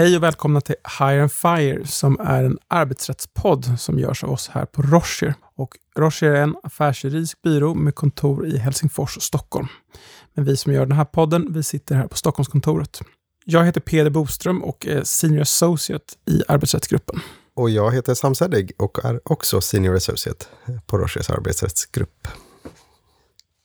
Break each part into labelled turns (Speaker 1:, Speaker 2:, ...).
Speaker 1: Hej och välkomna till Hire and Fire som är en arbetsrättspodd som görs av oss här på Rocher. Och Rocher är en affärsjuridisk byrå med kontor i Helsingfors och Stockholm. Men vi som gör den här podden, vi sitter här på Stockholmskontoret. Jag heter Peder Boström och är Senior Associate i arbetsrättsgruppen.
Speaker 2: Och jag heter Sam Sedig och är också Senior Associate på Rochers arbetsrättsgrupp.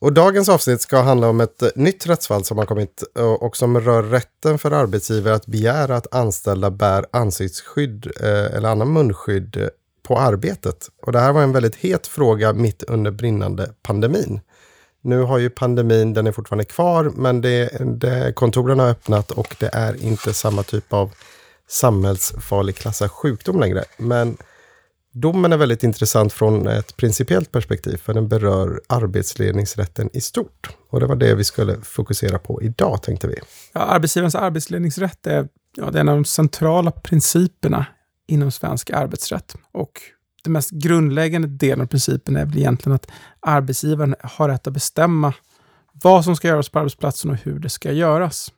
Speaker 2: Och dagens avsnitt ska handla om ett eh, nytt rättsfall som har kommit eh, och som rör rätten för arbetsgivare att begära att anställda bär ansiktsskydd eh, eller annan munskydd på arbetet. Och det här var en väldigt het fråga mitt under brinnande pandemin. Nu har ju pandemin, den är fortfarande kvar, men det, det, kontoren har öppnat och det är inte samma typ av samhällsfarlig klassad sjukdom längre. Men domen är väldigt intressant från ett principiellt perspektiv, för den berör arbetsledningsrätten i stort. Och det var det vi skulle fokusera på idag, tänkte vi.
Speaker 1: Ja, arbetsgivarens arbetsledningsrätt är, ja, det är en av de centrala principerna inom svensk arbetsrätt. Och den mest grundläggande delen av principen är väl egentligen att arbetsgivaren har rätt att bestämma vad som ska göras på arbetsplatsen och hur det ska göras.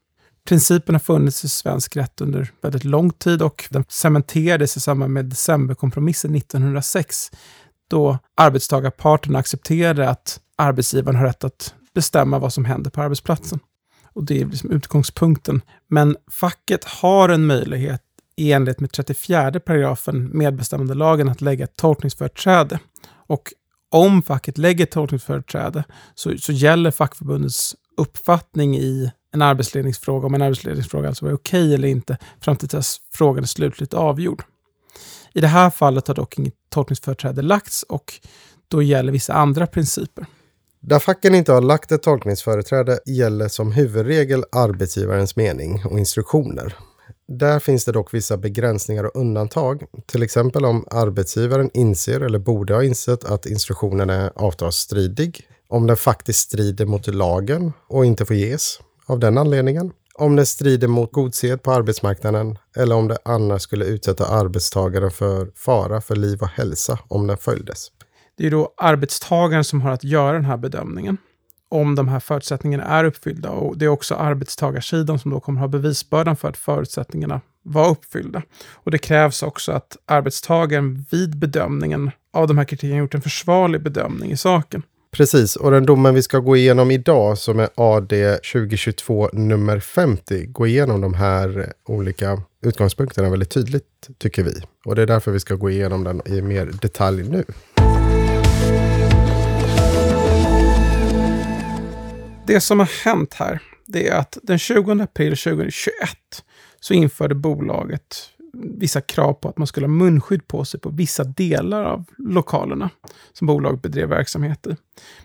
Speaker 1: Principen har funnits i svensk rätt under väldigt lång tid och den cementerades i samband med decemberkompromissen 1906 då arbetstagarparterna accepterade att arbetsgivaren har rätt att bestämma vad som händer på arbetsplatsen. Och det är liksom utgångspunkten. Men facket har en möjlighet i enlighet med 34 paragrafen medbestämmandelagen att lägga ett tolkningsföreträde. Och om facket lägger ett tolkningsföreträde så, så gäller fackförbundets uppfattning i en arbetsledningsfråga, om en arbetsledningsfråga alltså var okej okay eller inte, fram till dess frågan är slutligt avgjord. I det här fallet har dock inget tolkningsföreträde lagts och då gäller vissa andra principer.
Speaker 2: Där facken inte har lagt ett tolkningsföreträde gäller som huvudregel arbetsgivarens mening och instruktioner. Där finns det dock vissa begränsningar och undantag. Till exempel om arbetsgivaren inser eller borde ha insett att instruktionen är avtalsstridig, om den faktiskt strider mot lagen och inte får ges av den anledningen, om den strider mot god sed på arbetsmarknaden eller om det annars skulle utsätta arbetstagaren för fara för liv och hälsa om den följdes.
Speaker 1: Det är då arbetstagaren som har att göra den här bedömningen om de här förutsättningarna är uppfyllda. Och det är också arbetstagarsidan som då kommer ha bevisbördan för att förutsättningarna var uppfyllda. Och det krävs också att arbetstagaren vid bedömningen av de här kriterierna gjort en försvarlig bedömning i saken.
Speaker 2: Precis, och den domen vi ska gå igenom idag som är AD 2022 nummer 50 går igenom de här olika utgångspunkterna väldigt tydligt tycker vi. Och det är därför vi ska gå igenom den i mer detalj nu.
Speaker 1: Det som har hänt här, det är att den 20 april 2021 så införde bolaget vissa krav på att man skulle ha munskydd på sig på vissa delar av lokalerna som bolaget bedrev verksamhet i.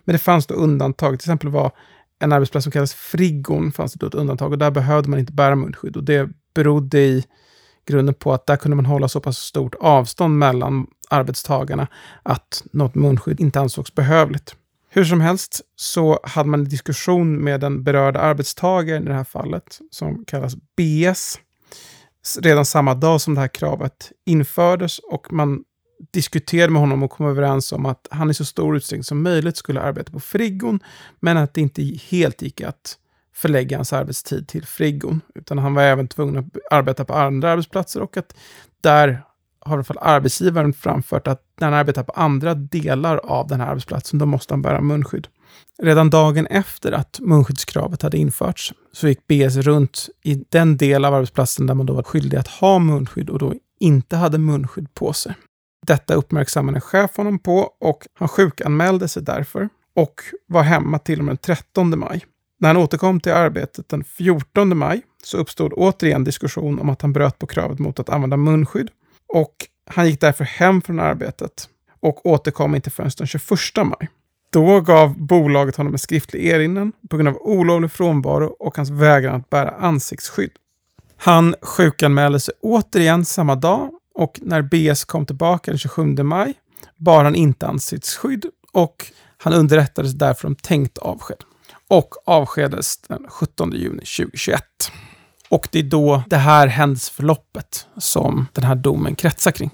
Speaker 1: Men det fanns då undantag. Till exempel var en arbetsplats som kallas Friggon, fanns det då ett undantag och där behövde man inte bära munskydd. Och det berodde i grunden på att där kunde man hålla så pass stort avstånd mellan arbetstagarna att något munskydd inte ansågs behövligt. Hur som helst så hade man en diskussion med den berörda arbetstagaren i det här fallet, som kallas BS, redan samma dag som det här kravet infördes och man diskuterade med honom och kom överens om att han i så stor utsträckning som möjligt skulle arbeta på Friggon, men att det inte helt gick att förlägga hans arbetstid till Friggon, utan han var även tvungen att arbeta på andra arbetsplatser och att där har i alla fall arbetsgivaren framfört att när han arbetar på andra delar av den här arbetsplatsen, då måste han bära munskydd. Redan dagen efter att munskyddskravet hade införts så gick BS runt i den del av arbetsplatsen där man då var skyldig att ha munskydd och då inte hade munskydd på sig. Detta uppmärksammade en chef honom på och han sjukanmälde sig därför och var hemma till och med den 13 maj. När han återkom till arbetet den 14 maj så uppstod återigen diskussion om att han bröt på kravet mot att använda munskydd och han gick därför hem från arbetet och återkom inte förrän den 21 maj. Då gav bolaget honom en skriftlig erinran på grund av olovlig frånvaro och hans vägran att bära ansiktsskydd. Han sjukanmälde sig återigen samma dag och när BS kom tillbaka den 27 maj bar han inte ansiktsskydd och han underrättades därför om tänkt avsked och avskedades den 17 juni 2021. Och det är då det här händelseförloppet som den här domen kretsar kring.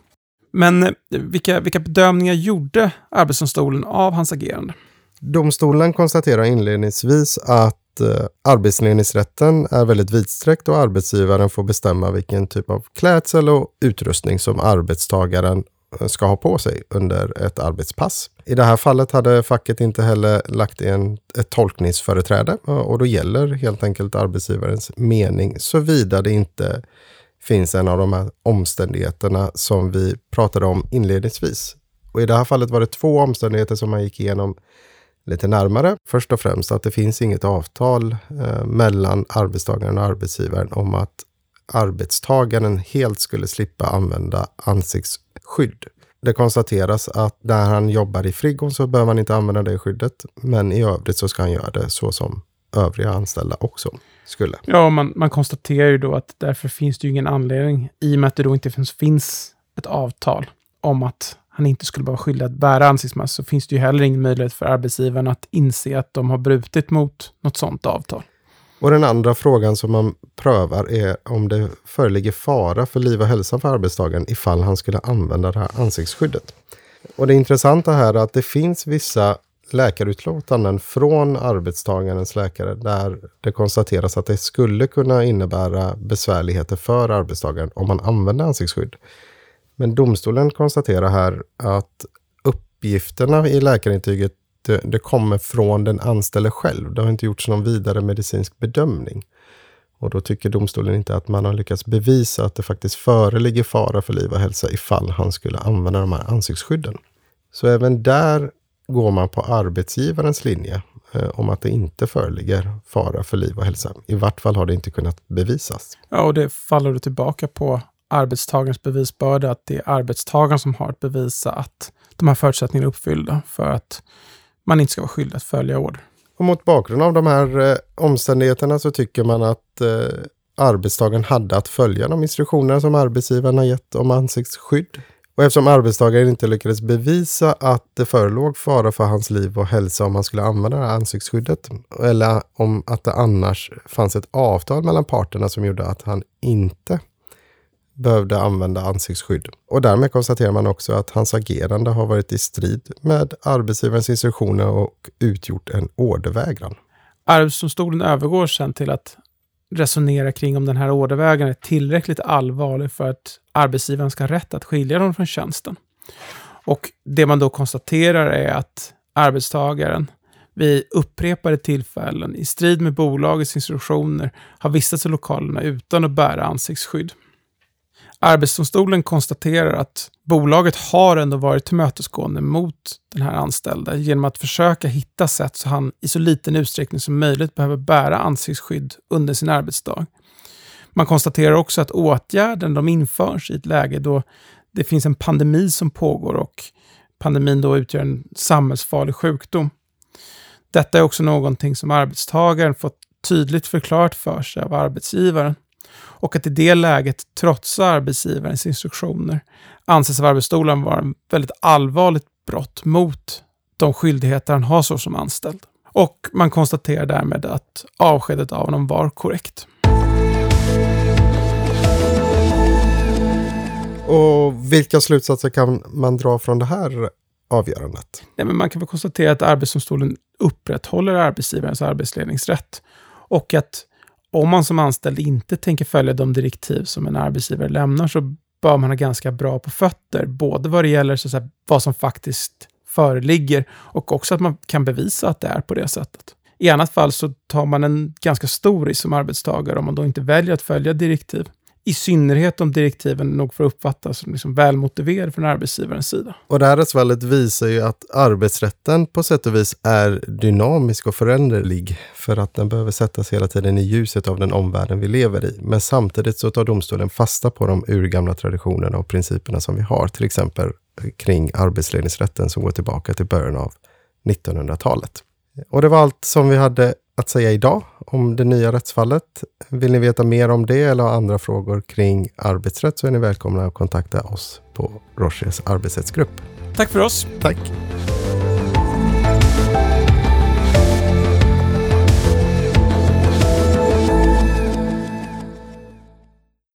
Speaker 1: Men eh, vilka, vilka bedömningar gjorde Arbetsdomstolen av hans agerande?
Speaker 2: Domstolen konstaterar inledningsvis att eh, arbetsledningsrätten är väldigt vidsträckt och arbetsgivaren får bestämma vilken typ av klädsel och utrustning som arbetstagaren eh, ska ha på sig under ett arbetspass. I det här fallet hade facket inte heller lagt in ett tolkningsföreträde eh, och då gäller helt enkelt arbetsgivarens mening såvida det inte finns en av de här omständigheterna som vi pratade om inledningsvis. Och I det här fallet var det två omständigheter som man gick igenom lite närmare. Först och främst att det finns inget avtal eh, mellan arbetstagaren och arbetsgivaren om att arbetstagaren helt skulle slippa använda ansiktsskydd. Det konstateras att när han jobbar i frigon så behöver han inte använda det skyddet. Men i övrigt så ska han göra det så som övriga anställda också skulle.
Speaker 1: Ja, man, man konstaterar ju då att därför finns det ju ingen anledning, i och med att det då inte finns, finns ett avtal om att han inte skulle vara skyldig att bära ansiktsmask, så finns det ju heller ingen möjlighet för arbetsgivaren att inse att de har brutit mot något sådant avtal.
Speaker 2: Och den andra frågan som man prövar är om det föreligger fara för liv och hälsa för arbetstagaren ifall han skulle använda det här ansiktsskyddet. Och det intressanta här är att det finns vissa läkarutlåtanden från arbetstagarens läkare där det konstateras att det skulle kunna innebära besvärligheter för arbetstagaren om man använder ansiktsskydd. Men domstolen konstaterar här att uppgifterna i läkarintyget det, det kommer från den anställde själv. Det har inte gjorts någon vidare medicinsk bedömning. Och då tycker domstolen inte att man har lyckats bevisa att det faktiskt föreligger fara för liv och hälsa ifall han skulle använda de här ansiktsskydden. Så även där går man på arbetsgivarens linje eh, om att det inte föreligger fara för liv och hälsa. I vart fall har det inte kunnat bevisas.
Speaker 1: Ja, och det faller du tillbaka på arbetstagarens bevisbörda, att det är arbetstagaren som har att bevisa att de här förutsättningarna är uppfyllda för att man inte ska vara skyldig att följa order.
Speaker 2: Och mot bakgrund av de här eh, omständigheterna så tycker man att eh, arbetstagaren hade att följa de instruktioner som arbetsgivaren har gett om ansiktsskydd. Och eftersom arbetstagaren inte lyckades bevisa att det förelåg fara för hans liv och hälsa om han skulle använda det här ansiktsskyddet, eller om att det annars fanns ett avtal mellan parterna som gjorde att han inte behövde använda ansiktsskydd. Och därmed konstaterar man också att hans agerande har varit i strid med arbetsgivarens instruktioner och utgjort en ordervägran.
Speaker 1: Arbetsdomstolen övergår sen till att resonera kring om den här ordervägran är tillräckligt allvarlig för att arbetsgivaren ska ha rätt att skilja dem från tjänsten. Och det man då konstaterar är att arbetstagaren vid upprepade tillfällen i strid med bolagets instruktioner har vistats i lokalerna utan att bära ansiktsskydd. Arbetsdomstolen konstaterar att bolaget har ändå varit tillmötesgående mot den här anställda genom att försöka hitta sätt så han i så liten utsträckning som möjligt behöver bära ansiktsskydd under sin arbetsdag. Man konstaterar också att åtgärden de införs i ett läge då det finns en pandemi som pågår och pandemin då utgör en samhällsfarlig sjukdom. Detta är också någonting som arbetstagaren fått tydligt förklarat för sig av arbetsgivaren och att i det läget trotsa arbetsgivarens instruktioner anses av Arbetsdomstolen vara ett väldigt allvarligt brott mot de skyldigheter han har så som anställd. Och man konstaterar därmed att avskedet av honom var korrekt.
Speaker 2: Och vilka slutsatser kan man dra från det här avgörandet?
Speaker 1: Nej, men man kan väl konstatera att Arbetsdomstolen upprätthåller arbetsgivarens arbetsledningsrätt och att om man som anställd inte tänker följa de direktiv som en arbetsgivare lämnar så bör man ha ganska bra på fötter, både vad det gäller så säga, vad som faktiskt föreligger och också att man kan bevisa att det är på det sättet. I annat fall så tar man en ganska stor risk som arbetstagare om man då inte väljer att följa direktiv. I synnerhet om direktiven nog får uppfattas som liksom välmotiverade från arbetsgivarens sida.
Speaker 2: Och det här rättsfallet visar ju att arbetsrätten på sätt och vis är dynamisk och föränderlig för att den behöver sättas hela tiden i ljuset av den omvärlden vi lever i. Men samtidigt så tar domstolen fasta på de urgamla traditionerna och principerna som vi har, till exempel kring arbetsledningsrätten som går tillbaka till början av 1900-talet. Och det var allt som vi hade att säga idag om det nya rättsfallet. Vill ni veta mer om det eller andra frågor kring arbetsrätt så är ni välkomna att kontakta oss på Roches arbetsrättsgrupp.
Speaker 1: Tack för oss.
Speaker 2: Tack.